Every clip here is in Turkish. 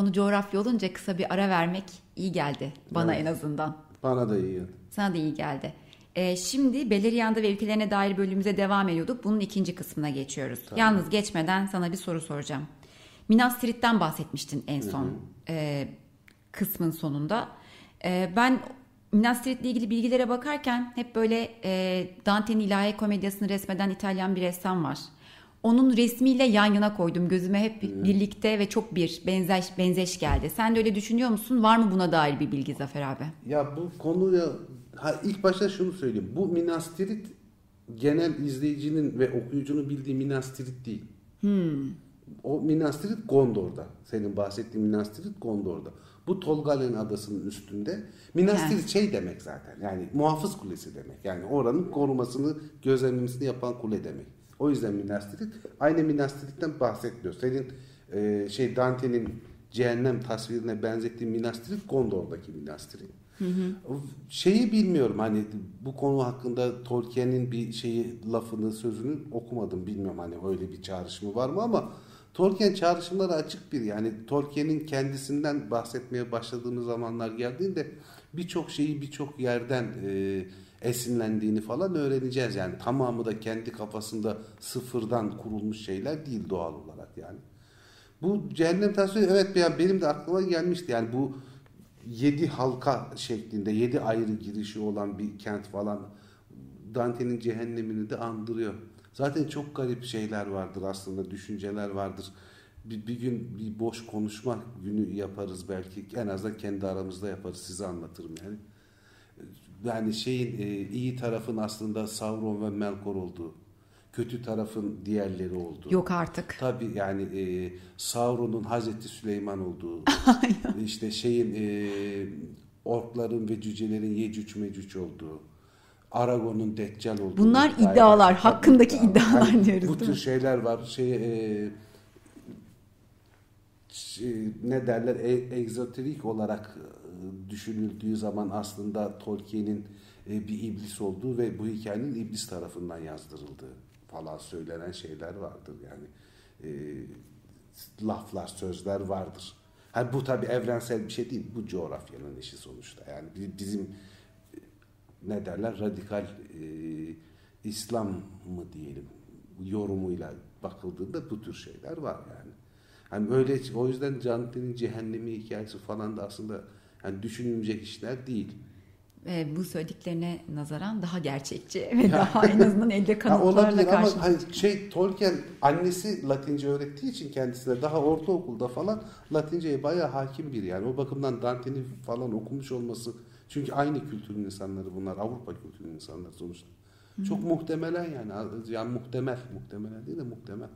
konu coğrafya olunca kısa bir ara vermek iyi geldi. Bana Evet. en azından. Bana da iyi. Sana da iyi geldi. Ee, şimdi Beleriand'a ve ülkelerine dair bölümümüze devam ediyorduk. Bunun ikinci kısmına geçiyoruz. Yalnız geçmeden sana bir soru soracağım. Minas Tirith'ten bahsetmiştin en son e, kısmın sonunda. E, ben Minas Tirith'le ilgili bilgilere bakarken hep böyle e, Dante'nin ilahi komedyasını resmeden İtalyan bir ressam var. Onun resmiyle yan yana koydum. Gözüme hep birlikte ve çok bir benzeş, benzeş geldi. Sen de öyle düşünüyor musun? Var mı buna dair bir bilgi Zafer abi? Ya bu konuya ha, ilk başta şunu söyleyeyim. Bu Minas Tirith genel izleyicinin ve okuyucunun bildiği Minas Tirith değil. O Minas Tirith Gondor'da. Senin bahsettiğin Minas Tirith Gondor'da. Bu Tolgalen adasının üstünde. Minas Yani. Tirith şey demek zaten. Yani muhafız kulesi demek. Yani oranın korumasını, gözlemlemesini yapan kule demek. O yüzden Minas Tirith. Aynı Minas Tirith'ten bahsetmiyor. Senin e, şey Dante'nin cehennem tasvirine benzettiğin Minas Tirith Gondor'daki Minas Tirith. O Şeyi bilmiyorum hani bu konu hakkında Tolkien'in bir şeyi lafını sözünü okumadım bilmiyorum hani öyle bir çağrışımı var mı ama Tolkien çağrışımları açık bir yani Tolkien'in kendisinden bahsetmeye başladığımız zamanlar geldiğinde birçok şeyi birçok yerden e, esinlendiğini falan öğreneceğiz yani tamamı da kendi kafasında sıfırdan kurulmuş şeyler değil doğal olarak yani. Bu cehennem tasviri evet benim de aklıma gelmişti. Yani bu yedi halka şeklinde yedi ayrı girişi olan bir kent falan Dante'nin cehennemini de andırıyor. Zaten çok garip şeyler vardır aslında, düşünceler vardır. Bir, bir gün bir boş konuşma günü yaparız belki. En azından kendi aramızda yaparız. Size anlatırım yani. Yani şeyin e, iyi tarafın aslında Sauron ve Melkor olduğu, kötü tarafın diğerleri olduğu. Yok artık. Tabii yani e, Sauron'un Hazreti Süleyman olduğu, işte şeyin e, orkların ve cücelerin Yecüc Mecüc olduğu, Aragon'un Deccal olduğu. Bunlar iddialar, hakkındaki iddialar Yani diyoruz, Bu tür şeyler var. Şey, e, ne derler e, egzoterik olarak e, düşünüldüğü zaman aslında Tolkien'in e, bir iblis olduğu ve bu hikayenin iblis tarafından yazdırıldığı falan söylenen şeyler vardır yani e, laflar sözler vardır. Ha, bu tabi evrensel bir şey değil bu coğrafyanın işi sonuçta yani bi- bizim e, ne derler radikal e, İslam mı diyelim yorumuyla bakıldığında bu tür şeyler var yani. Hani böyle o yüzden Cante'nin cehennemi hikayesi falan da aslında yani düşünülmeyecek işler değil. Ve bu söylediklerine nazaran daha gerçekçi ve daha en azından elde kanıtlarla olabilir ama hani şey Tolkien annesi Latince öğrettiği için kendisine daha ortaokulda falan Latinceye bayağı hakim bir yani. O bakımdan Dante'nin falan okumuş olması çünkü aynı kültürün insanları bunlar Avrupa kültürünün insanları sonuçta. Çok muhtemelen yani yani muhtemel muhtemelen değil de muhtemel.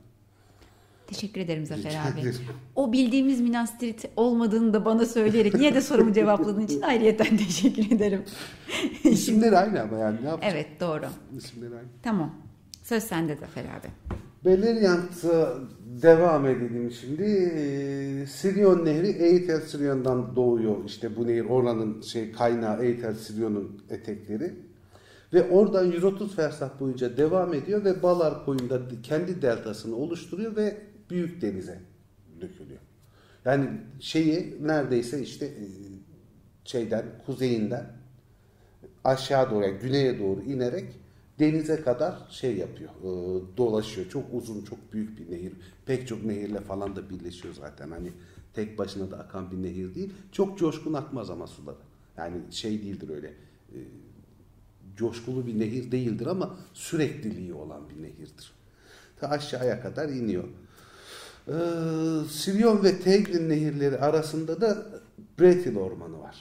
Teşekkür ederim Zafer Rica abi. ederim. O bildiğimiz Minas Tirith olmadığını da bana söyleyerek yine de sorumu cevapladığın için ayrıyeten teşekkür ederim. İsimleri aynı ama yani ne yapacağız? Evet doğru. İsimleri aynı. Tamam. Söz sende Zafer abi. Beleriand'a devam edelim şimdi. Ee, Sirion Nehri Eğitel Sirion'dan doğuyor. İşte bu nehir oranın şey kaynağı Eğitel Sirion'un etekleri. Ve oradan 130 fersah boyunca devam ediyor ve Balar koyunda kendi deltasını oluşturuyor ve Büyük Deniz'e dökülüyor. Yani şeyi neredeyse işte e, şeyden kuzeyinden aşağı doğru yani güneye doğru inerek denize kadar şey yapıyor, e, dolaşıyor. Çok uzun, çok büyük bir nehir. Pek çok nehirle falan da birleşiyor zaten. Hani tek başına da akan bir nehir değil. Çok coşkun akmaz ama suları. Yani şey değildir öyle. e, coşkulu bir nehir değildir ama sürekliliği olan bir nehirdir. Ta aşağıya kadar iniyor. Ee, Sirion ve Tegrin nehirleri arasında da Bretil Ormanı var.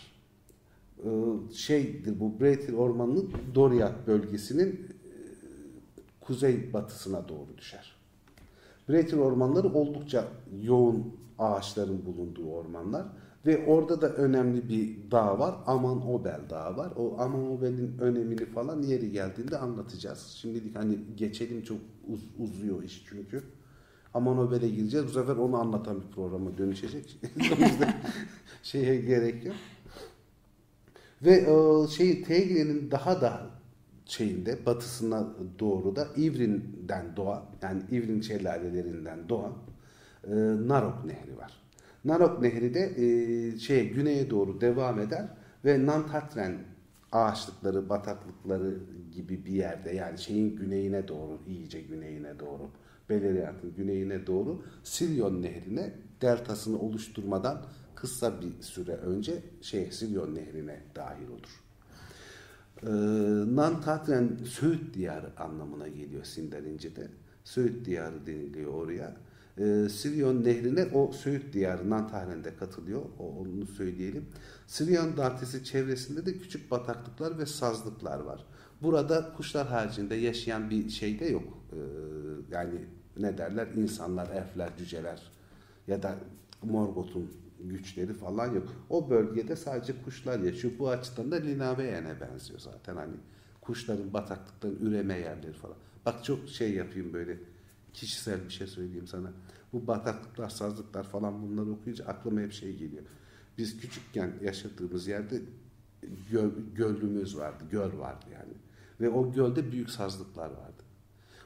Ee, şeydir bu Bretil Ormanı Doriath bölgesinin e, kuzey batısına doğru düşer. Bretil ormanları oldukça yoğun ağaçların bulunduğu ormanlar ve orada da önemli bir dağ var. Aman Obel Dağı var. O Aman Obel'in önemini falan yeri geldiğinde anlatacağız. Şimdilik hani geçelim çok uz- uzuyor iş çünkü. Aman Obel'e gireceğiz. Bu sefer onu anlatan bir programa dönüşecek. şeye gerek yok. Ve e, şey Tegri'nin daha da şeyinde batısına doğru da İvrin'den doğan yani İvrin şelalelerinden doğan e, Narok Nehri var. Narok Nehri de e, şey güneye doğru devam eder ve Nantatren ağaçlıkları, bataklıkları gibi bir yerde yani şeyin güneyine doğru, iyice güneyine doğru, Beleriyat'ın güneyine doğru Siryon Nehri'ne deltasını oluşturmadan kısa bir süre önce şey Siryon Nehri'ne dahil olur. Ee, Nantatren Söğüt diyarı anlamına geliyor Sindarinci'de. Söğüt diyarı deniliyor oraya. Ee, Siryon nehrine o Söğüt diyarı Nantatren'de katılıyor. O, onu söyleyelim. Siryon deltası çevresinde de küçük bataklıklar ve sazlıklar var. Burada kuşlar haricinde yaşayan bir şey de yok. Ee, yani ne derler? İnsanlar, elfler, cüceler ya da Morgoth'un güçleri falan yok. O bölgede sadece kuşlar yaşıyor. Bu açıdan da Linaveyen'e benziyor zaten. Hani kuşların bataklıkların üreme yerleri falan. Bak çok şey yapayım böyle kişisel bir şey söyleyeyim sana. Bu bataklıklar, sazlıklar falan bunları okuyunca aklıma hep şey geliyor. Biz küçükken yaşadığımız yerde göl, gölümüz vardı, göl vardı yani. Ve o gölde büyük sazlıklar vardı.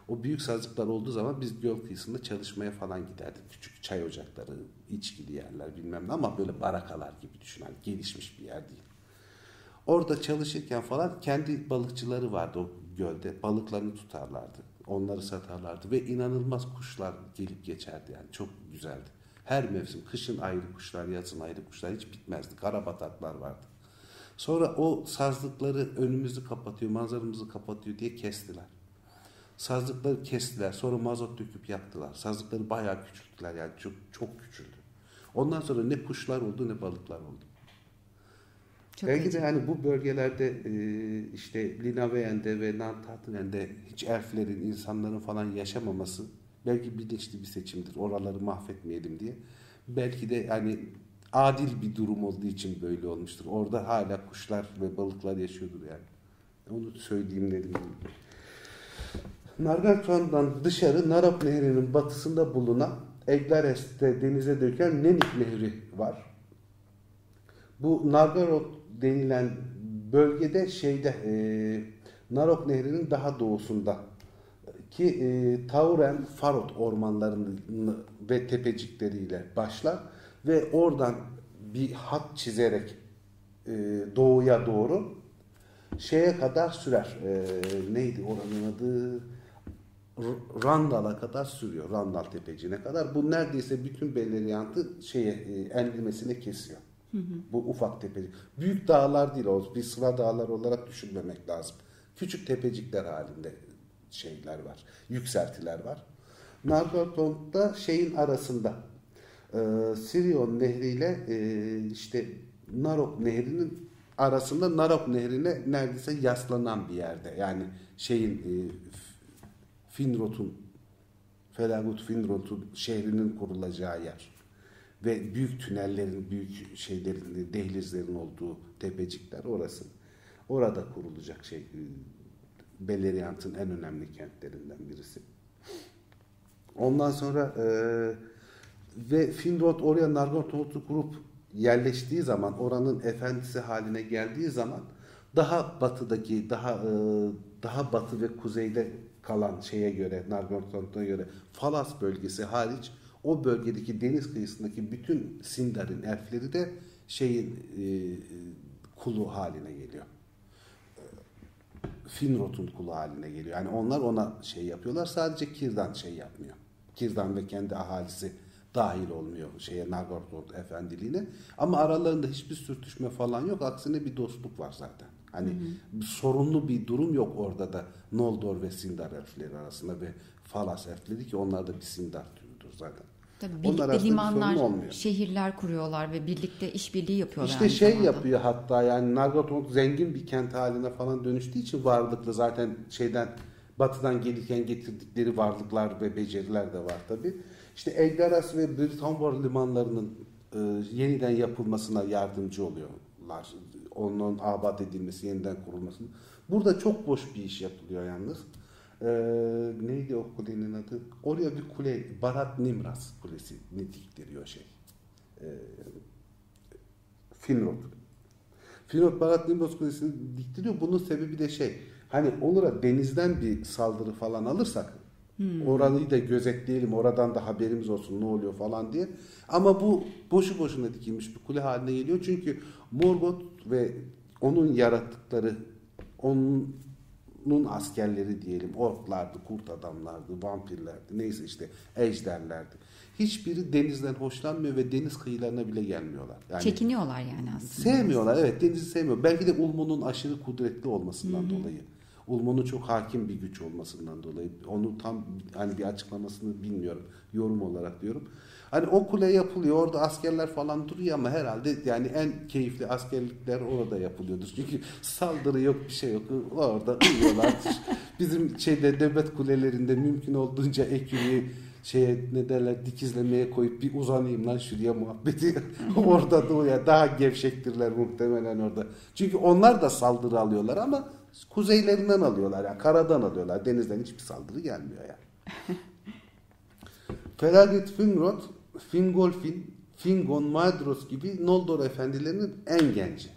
O büyük sazlıklar olduğu zaman biz göl kıyısında çalışmaya falan giderdik. Küçük çay ocakları, içkili yerler bilmem ne ama böyle barakalar gibi düşün. Yani gelişmiş bir yer değil. Orada çalışırken falan kendi balıkçıları vardı o gölde. Balıklarını tutarlardı. Onları satarlardı ve inanılmaz kuşlar gelip geçerdi yani. Çok güzeldi. Her mevsim, kışın ayrı kuşlar, yazın ayrı kuşlar hiç bitmezdi. Karabataklar vardı. Sonra o sazlıkları önümüzü kapatıyor, manzaramızı kapatıyor diye kestiler. Sazlıkları kestiler. Sonra mazot döküp yaktılar. Sazlıkları bayağı küçülttüler. Yani çok, çok küçüldü. Ondan sonra ne kuşlar oldu ne balıklar oldu. Çok Belki de hani bu bölgelerde e, işte Linaveyen'de ve Nantatnen'de hiç elflerin, insanların falan yaşamaması belki bilinçli bir seçimdir. Oraları mahvetmeyelim diye. Belki de yani adil bir durum olduğu için böyle olmuştur. Orada hala kuşlar ve balıklar yaşıyordur yani. Onu söyleyeyim dedim. Nargothrond'dan dışarı Narok Nehri'nin batısında bulunan Eglares'te denize döken Nenik Nehri var. Bu Nargothrond denilen bölgede şeyde e, Narok Nehri'nin daha doğusunda ki e, Tauren Farot ormanlarının ve tepecikleriyle başlar ve oradan bir hat çizerek e, doğuya doğru şeye kadar sürer. E, neydi oranın adı? Randal'a kadar sürüyor. Randal tepecine kadar. Bu neredeyse bütün Beleriand'ı şeye e, endirmesine kesiyor. Hı hı. Bu ufak tepecik. Büyük dağlar değil o. Bir sıra dağlar olarak düşünmemek lazım. Küçük tepecikler halinde şeyler var. Yükseltiler var. Nargothrond'da şeyin arasında e, Sirion Nehri ile e, işte Narok Nehri'nin arasında Narok Nehri'ne neredeyse yaslanan bir yerde. Yani şeyin e, Finrot'un Felagut Finrot'un şehrinin kurulacağı yer ve büyük tünellerin, büyük şeylerin, dehlizlerin olduğu tepecikler orası. Orada kurulacak şey Beleriand'ın en önemli kentlerinden birisi. Ondan sonra e, ve Finrod oraya Nargothrond'u kurup yerleştiği zaman, oranın efendisi haline geldiği zaman daha batıdaki, daha e, daha batı ve kuzeyde kalan şeye göre, Nargothrond'a göre Falas bölgesi hariç o bölgedeki deniz kıyısındaki bütün Sindar'ın elfleri de şeyin e, kulu haline geliyor. Finrot'un kulu haline geliyor. Yani onlar ona şey yapıyorlar. Sadece Kirdan şey yapmıyor. Kirdan ve kendi ahalisi dahil olmuyor şeye Nargothrond efendiliğine. Ama aralarında hiçbir sürtüşme falan yok. Aksine bir dostluk var zaten. Hani hı hı. sorunlu bir durum yok orada da Noldor ve Sindar elfleri arasında ve Falas elfleri ki onlar da bir Sindar türüdür zaten. Tabii birlikte limanlar, şehirler kuruyorlar ve birlikte işbirliği yapıyorlar. İşte şey zamanda. yapıyor hatta yani Nargothrond zengin bir kent haline falan dönüştüğü için varlıklı zaten şeyden batıdan gelirken getirdikleri varlıklar ve beceriler de var tabi. İşte Elgaras ve Britanbor limanlarının e, yeniden yapılmasına yardımcı oluyorlar. Onun abat edilmesi, yeniden kurulmasına. Burada çok boş bir iş yapılıyor yalnız e, neydi o kulenin adı? Oraya bir kule, Barat Nimras Kulesi diktiriyor şey. E, Finrod. Finrod Barat Nimras Kulesi'ni diktiriyor. Bunun sebebi de şey, hani onlara denizden bir saldırı falan alırsak Hmm. Orayı da gözetleyelim, oradan da haberimiz olsun ne oluyor falan diye. Ama bu boşu boşuna dikilmiş bir kule haline geliyor. Çünkü Morgoth ve onun yarattıkları, onun askerleri diyelim, orklardı, kurt adamlardı, vampirlerdi, neyse işte ejderlerdi. Hiçbiri denizden hoşlanmıyor ve deniz kıyılarına bile gelmiyorlar. Yani Çekiniyorlar yani aslında. Sevmiyorlar evet denizi sevmiyor. Belki de Ulmo'nun aşırı kudretli olmasından Hı-hı. dolayı. Ulmo'nun çok hakim bir güç olmasından dolayı. Onu tam hani bir açıklamasını bilmiyorum. Yorum olarak diyorum. Hani o kule yapılıyor orada askerler falan duruyor ama herhalde yani en keyifli askerlikler orada yapılıyordur. Çünkü saldırı yok bir şey yok. Orada uyuyorlar. Bizim şeyde devlet kulelerinde mümkün olduğunca ekürüyü şeye ne derler dikizlemeye koyup bir uzanayım lan şuraya muhabbeti orada doğuya daha gevşektirler muhtemelen orada. Çünkü onlar da saldırı alıyorlar ama kuzeylerinden alıyorlar yani karadan alıyorlar denizden hiçbir saldırı gelmiyor yani. Felaket Finrod, Fingolfin, Fingon, Maedhros gibi Noldor efendilerinin en genci.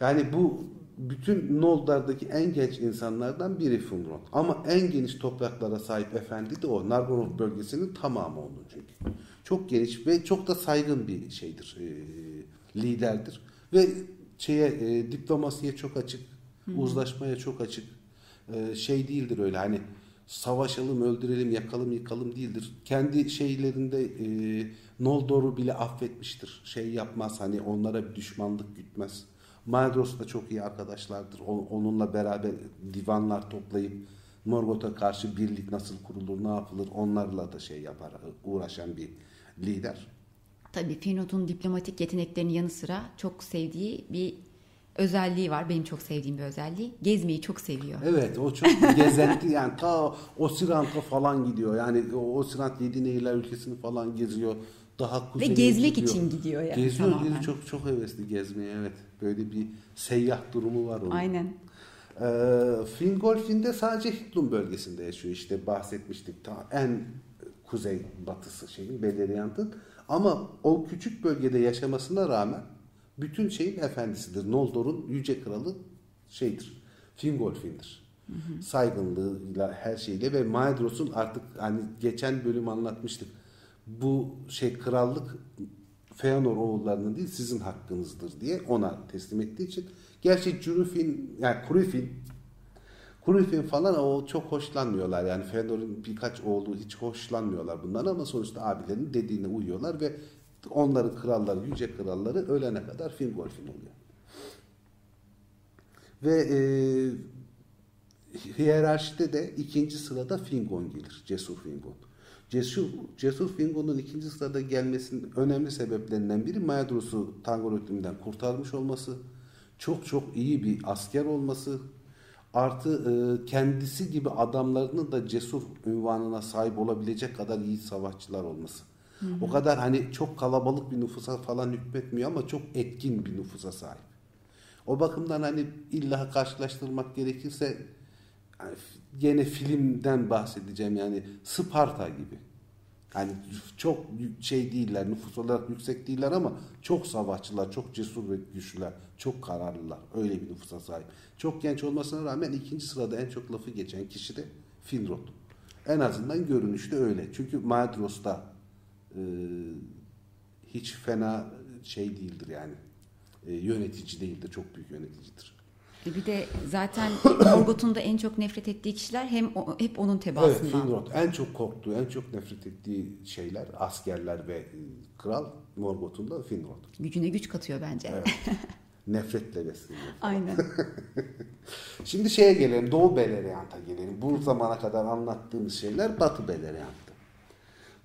Yani bu bütün Noldar'daki en genç insanlardan biri Finrod. Ama en geniş topraklara sahip efendi de o. Nargothrond bölgesinin tamamı onun çünkü. Çok geniş ve çok da saygın bir şeydir. E, liderdir. Ve şeye e, diplomasiye çok açık, Hı-hı. uzlaşmaya çok açık. E, şey değildir öyle hani savaşalım, öldürelim, yakalım, yıkalım değildir. Kendi şeylerinde e, Noldor'u bile affetmiştir. Şey yapmaz hani onlara bir düşmanlık gütmez. Maedhros da çok iyi arkadaşlardır. Onunla beraber divanlar toplayıp Morgoth'a karşı birlik nasıl kurulur, ne yapılır onlarla da şey yapar, uğraşan bir lider. Tabii Finrod'un diplomatik yeteneklerinin yanı sıra çok sevdiği bir özelliği var. Benim çok sevdiğim bir özelliği. Gezmeyi çok seviyor. Evet o çok gezenti yani ta Osirant'a falan gidiyor. Yani Osirant Yedi Nehirler ülkesini falan geziyor. Daha kuzeye Ve gezmek gidiyor. için gidiyor yani. Geziyor, geziyor çok çok hevesli gezmeye evet. Böyle bir seyyah durumu var onun. Aynen. Ee, Fingolfin'de sadece Hitlum bölgesinde yaşıyor. İşte bahsetmiştik ta en kuzey batısı şeyin Beleriand'ın. Ama o küçük bölgede yaşamasına rağmen bütün şeyin efendisidir. Noldor'un yüce kralı şeydir. Fingolfin'dir. Hı hı. Saygınlığıyla her şeyle ve Maedhros'un artık hani geçen bölüm anlatmıştık. Bu şey krallık Feanor oğullarının değil sizin hakkınızdır diye ona teslim ettiği için gerçi Jurufin yani Kurufin Kurufin falan o çok hoşlanmıyorlar yani Feanor'un birkaç oğlu hiç hoşlanmıyorlar bundan ama sonuçta abilerinin dediğine uyuyorlar ve onların kralları, yüce kralları ölene kadar Fingolfin oluyor. Ve e, hiyerarşide de ikinci sırada Fingon gelir. Cesur Fingon. Cesur, Cesur Fingon'un ikinci sırada gelmesinin önemli sebeplerinden biri Maedhros'u Tangor kurtarmış olması, çok çok iyi bir asker olması, artı e, kendisi gibi adamlarının da cesur ünvanına sahip olabilecek kadar iyi savaşçılar olması. O kadar hani çok kalabalık bir nüfusa falan hükmetmiyor ama çok etkin bir nüfusa sahip. O bakımdan hani illa karşılaştırmak gerekirse yani gene filmden bahsedeceğim yani Sparta gibi. Yani çok şey değiller, nüfus olarak yüksek değiller ama çok savaşçılar, çok cesur ve güçlüler, çok kararlılar. Öyle bir nüfusa sahip. Çok genç olmasına rağmen ikinci sırada en çok lafı geçen kişi de Finrod. En azından görünüşte öyle. Çünkü Maedhros da e, hiç fena şey değildir yani. E, yönetici değildir, çok büyük yöneticidir. E, bir de zaten Morgoth'un da en çok nefret ettiği kişiler hem o, hep onun tebaasından. Evet, Finrod en çok korktuğu, en çok nefret ettiği şeyler askerler ve e, kral Morgoth'un da Finrod. Gücüne güç katıyor bence. Evet. Nefretle besleniyor. Aynen. Şimdi şeye gelelim, Doğu Beleriand'a gelelim. Bu zamana kadar anlattığımız şeyler Batı Beleriand'da.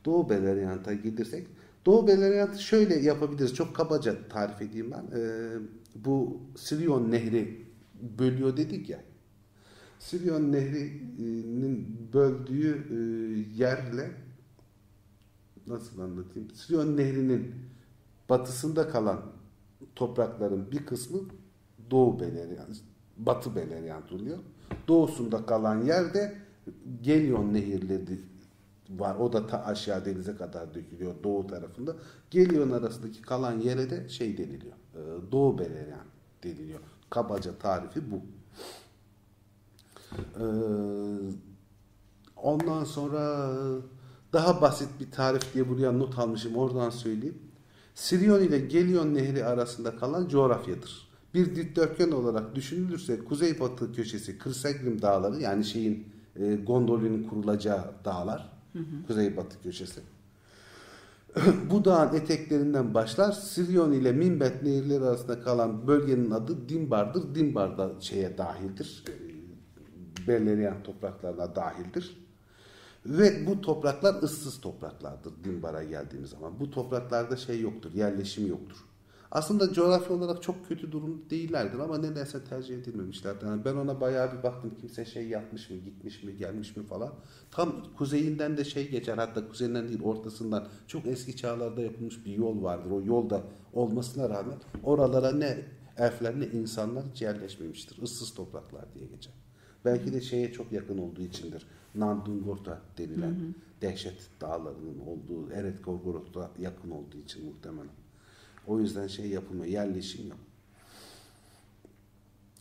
Doğu Beleriand'a gidersek, Doğu Beleriand'ı şöyle yapabiliriz. Çok kabaca tarif edeyim ben. Ee, bu Sirion Nehri bölüyor dedik ya. Sirion Nehri'nin böldüğü e, yerle nasıl anlatayım? Sirion Nehri'nin batısında kalan toprakların bir kısmı Doğu Beleriand, Batı Beleriand oluyor. Doğusunda kalan yerde Gelyon nehirleri var. O da ta aşağı denize kadar dökülüyor doğu tarafında. Gelyon arasındaki kalan yere de şey deniliyor. E, Doğu Beleriand deniliyor. Kabaca tarifi bu. Ee, Ondan sonra daha basit bir tarif diye buraya not almışım. Oradan söyleyeyim. Sirion ile Gelion Nehri arasında kalan coğrafyadır. Bir dikdörtgen olarak düşünülürse kuzeybatı köşesi Kırsegrim Dağları yani şeyin e, Gondolin'in kurulacağı dağlar. Kuzeybatı köşesi. Bu dağın eteklerinden başlar. Sirion ile Minbet nehirleri arasında kalan bölgenin adı Dimbar'dır. Dimbar da şeye dahildir. E, Beleriyan topraklarına dahildir. Ve bu topraklar ıssız topraklardır Dimbar'a geldiğimiz zaman. Bu topraklarda şey yoktur, yerleşim yoktur. Aslında coğrafya olarak çok kötü durum değillerdir ama nedense tercih edilmemişlerdir. Yani ben ona bayağı bir baktım kimse şey yapmış mı, gitmiş mi, gelmiş mi falan. Tam kuzeyinden de şey geçer hatta kuzeyinden değil ortasından çok eski çağlarda yapılmış bir yol vardır. O yolda olmasına rağmen oralara ne elfler ne insanlar hiç yerleşmemiştir. Issız topraklar diye geçer. Belki de şeye çok yakın olduğu içindir. Nandungorta denilen hı hı. dehşet dağlarının olduğu Eret Gorgorot'a yakın olduğu için muhtemelen. O yüzden şey yapılmıyor, yerleşim yok.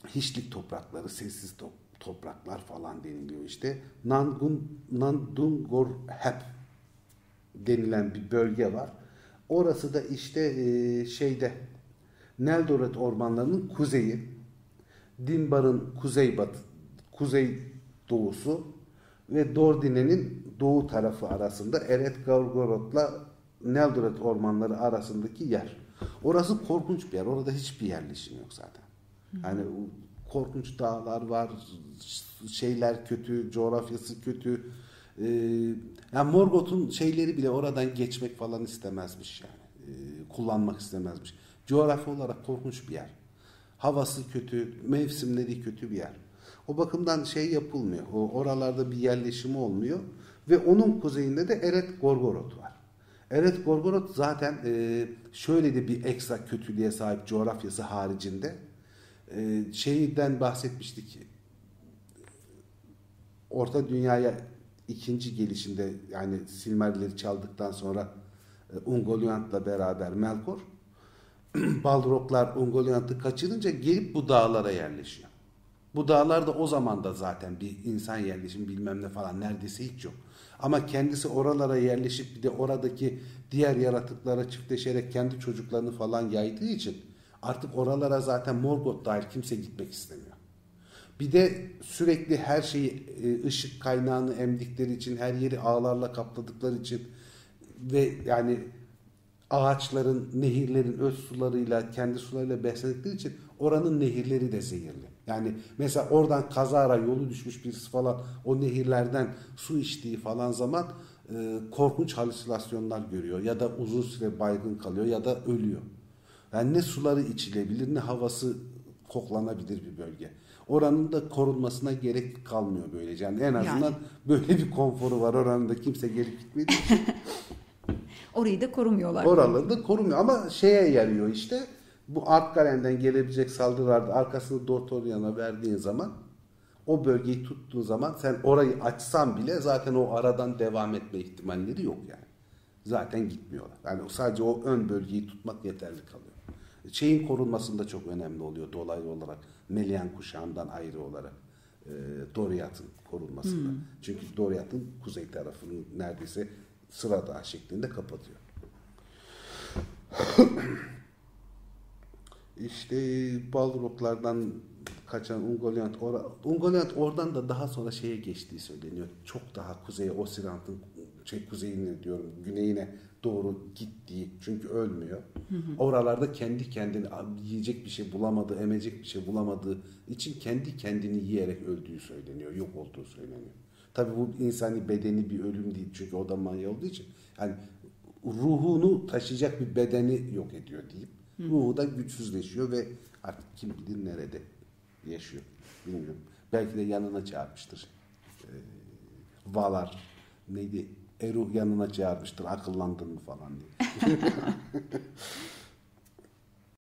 Hiçlik toprakları, sessiz top, topraklar falan deniliyor işte. Nangun, Nandungorhep denilen bir bölge var. Orası da işte e, şeyde Neldoret ormanlarının kuzeyi, Dimbar'ın kuzeybatı, kuzey doğusu ve Dordine'nin doğu tarafı arasında Eret Gorgorot'la Neldoret ormanları arasındaki yer. Orası korkunç bir yer. Orada hiçbir yerleşim yok zaten. Yani korkunç dağlar var, şeyler kötü, coğrafyası kötü. Ee, yani Morgoth'un şeyleri bile oradan geçmek falan istemezmiş yani. Ee, kullanmak istemezmiş. Coğrafya olarak korkunç bir yer. Havası kötü, mevsimleri kötü bir yer. O bakımdan şey yapılmıyor. O oralarda bir yerleşimi olmuyor. Ve onun kuzeyinde de Eret Gorgorot var. Eret Gorgorot zaten e, şöyle de bir ekstra kötülüğe sahip coğrafyası haricinde. E, şeyden bahsetmiştik. Orta Dünya'ya ikinci gelişinde yani Silmarilleri çaldıktan sonra e, Ungoliant'la beraber Melkor Balroglar Ungoliant'ı kaçırınca gelip bu dağlara yerleşiyor. Bu dağlarda o zaman da zaten bir insan yerleşim bilmem ne falan neredeyse hiç yok. Ama kendisi oralara yerleşip bir de oradaki diğer yaratıklara çiftleşerek kendi çocuklarını falan yaydığı için artık oralara zaten Morgoth dahil kimse gitmek istemiyor. Bir de sürekli her şeyi e, ışık kaynağını emdikleri için her yeri ağlarla kapladıkları için ve yani ağaçların, nehirlerin öz sularıyla, kendi sularıyla beslendikleri için oranın nehirleri de zehirli. Yani mesela oradan kazara yolu düşmüş birisi falan o nehirlerden su içtiği falan zaman e, korkunç halüsinasyonlar görüyor ya da uzun süre baygın kalıyor ya da ölüyor. Yani ne suları içilebilir ne havası koklanabilir bir bölge. Oranın da korunmasına gerek kalmıyor böylece. Yani en azından yani. böyle bir konforu var. Oranın da kimse gelip gitmediği için. Orayı da korumuyorlar. Oraları da korumuyor ama şeye yarıyor işte bu Artgaren'den gelebilecek saldırılarda arkasını Dortorian'a verdiğin zaman o bölgeyi tuttuğun zaman sen orayı açsan bile zaten o aradan devam etme ihtimalleri yok yani. Zaten gitmiyorlar. Yani sadece o ön bölgeyi tutmak yeterli kalıyor. Şeyin korunmasında çok önemli oluyor dolaylı olarak. Melian kuşağından ayrı olarak. E, Doriath'ın korunmasında. Hmm. Çünkü Doriath'ın kuzey tarafını neredeyse sıra dağ şeklinde kapatıyor. İşte Balroglardan kaçan Ungoliant, or Ungoliant oradan da daha sonra şeye geçtiği söyleniyor. Çok daha kuzeye, Osirant'ın şey kuzeyine diyorum, güneyine doğru gittiği. Çünkü ölmüyor. Hı hı. Oralarda kendi kendini yiyecek bir şey bulamadığı, emecek bir şey bulamadığı için kendi kendini yiyerek öldüğü söyleniyor. Yok olduğu söyleniyor. Tabi bu insani bedeni bir ölüm değil. Çünkü o da manya olduğu için. Yani ruhunu taşıyacak bir bedeni yok ediyor deyip Ruhu da güçsüzleşiyor ve artık kim bilir nerede yaşıyor. Bilmiyorum. Belki de yanına çağırmıştır. Ee, Valar neydi? Eru yanına çağırmıştır. Akıllandın mı falan diye.